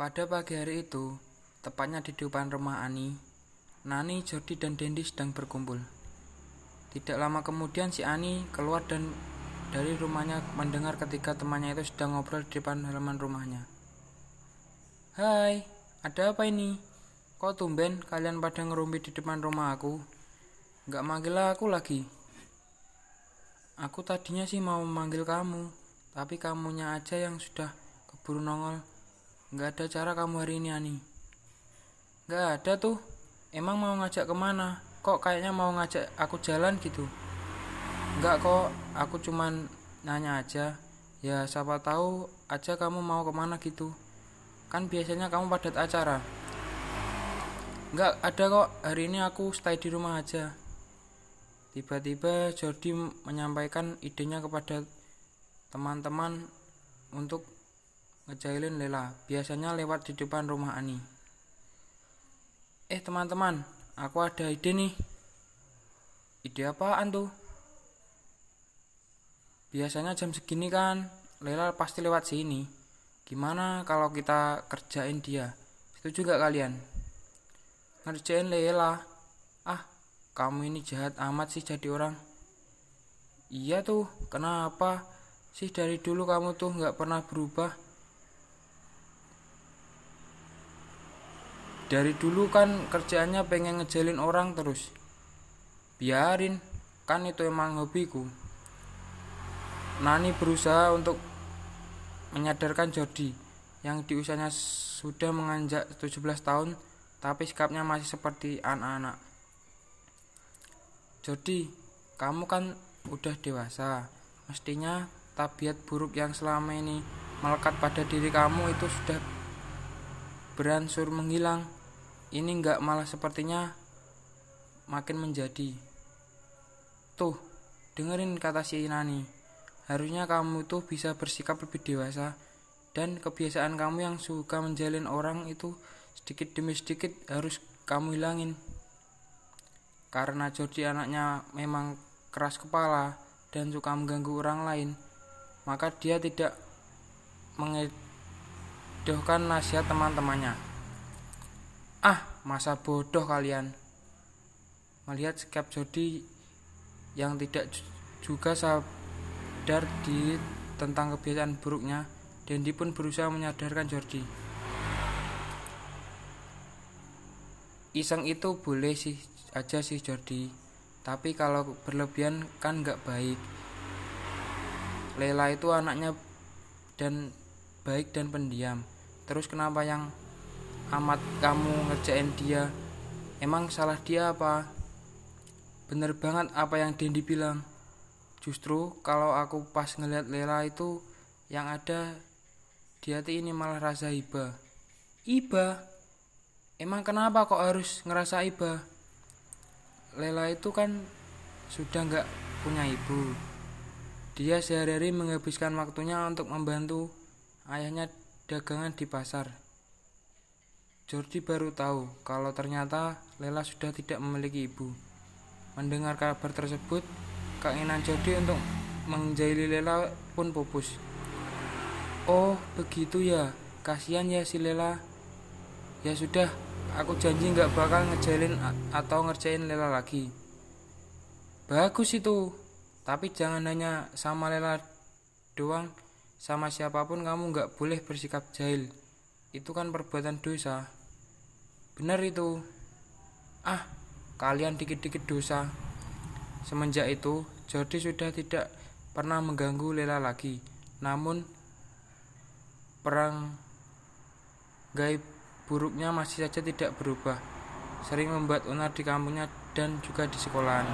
Pada pagi hari itu, tepatnya di depan rumah Ani, Nani, Jody, dan Dendi sedang berkumpul. Tidak lama kemudian si Ani keluar dan dari rumahnya mendengar ketika temannya itu sedang ngobrol di depan halaman rumahnya. Hai, ada apa ini? Kok tumben kalian pada ngerumpi di depan rumah aku? Gak manggil aku lagi. Aku tadinya sih mau memanggil kamu, tapi kamunya aja yang sudah keburu nongol. Gak ada cara kamu hari ini, Ani. Gak ada tuh. Emang mau ngajak ke mana? Kok kayaknya mau ngajak aku jalan gitu? Enggak kok, aku cuman nanya aja. Ya siapa tahu aja kamu mau ke mana gitu. Kan biasanya kamu padat acara. Enggak ada kok, hari ini aku stay di rumah aja. Tiba-tiba Jordi menyampaikan idenya kepada teman-teman untuk ngejailin Lela. Biasanya lewat di depan rumah Ani. Eh teman-teman, aku ada ide nih. Ide apaan tuh? Biasanya jam segini kan Lela pasti lewat sini. Gimana kalau kita kerjain dia? Itu juga kalian? Ngerjain Lela. Ah, kamu ini jahat amat sih jadi orang. Iya tuh, kenapa sih dari dulu kamu tuh nggak pernah berubah? Dari dulu kan kerjaannya pengen ngejalin orang terus. Biarin, kan itu emang hobiku. Nani berusaha untuk menyadarkan Jody yang di usianya sudah menganjak 17 tahun tapi sikapnya masih seperti anak-anak. Jody, kamu kan udah dewasa. Mestinya tabiat buruk yang selama ini melekat pada diri kamu itu sudah beransur menghilang ini enggak malah sepertinya makin menjadi. Tuh, dengerin kata si Nani. Harusnya kamu tuh bisa bersikap lebih dewasa dan kebiasaan kamu yang suka menjalin orang itu sedikit demi sedikit harus kamu hilangin. Karena Jordi anaknya memang keras kepala dan suka mengganggu orang lain, maka dia tidak mengedohkan nasihat teman-temannya. Ah, masa bodoh kalian. Melihat sikap Jody yang tidak juga sadar di tentang kebiasaan buruknya, Dendi pun berusaha menyadarkan Jordi. Iseng itu boleh sih aja sih Jordi, tapi kalau berlebihan kan nggak baik. Lela itu anaknya dan baik dan pendiam. Terus kenapa yang amat kamu ngerjain dia. Emang salah dia apa? Bener banget apa yang Dendi bilang. Justru kalau aku pas ngeliat Lela itu yang ada di hati ini malah rasa iba. Iba? Emang kenapa kok harus ngerasa iba? Lela itu kan sudah nggak punya ibu. Dia sehari-hari menghabiskan waktunya untuk membantu ayahnya dagangan di pasar Jordi baru tahu kalau ternyata Lela sudah tidak memiliki ibu. Mendengar kabar tersebut, keinginan Jordi untuk menjaili Lela pun pupus. Oh, begitu ya. Kasihan ya si Lela. Ya sudah, aku janji nggak bakal ngejalin atau ngerjain Lela lagi. Bagus itu. Tapi jangan hanya sama Lela doang. Sama siapa pun kamu nggak boleh bersikap jahil. Itu kan perbuatan dosa. Benar itu. Ah, kalian dikit-dikit dosa. Semenjak itu, Jordi sudah tidak pernah mengganggu Lela lagi. Namun, perang gaib buruknya masih saja tidak berubah. Sering membuat onar di kampungnya dan juga di sekolahan.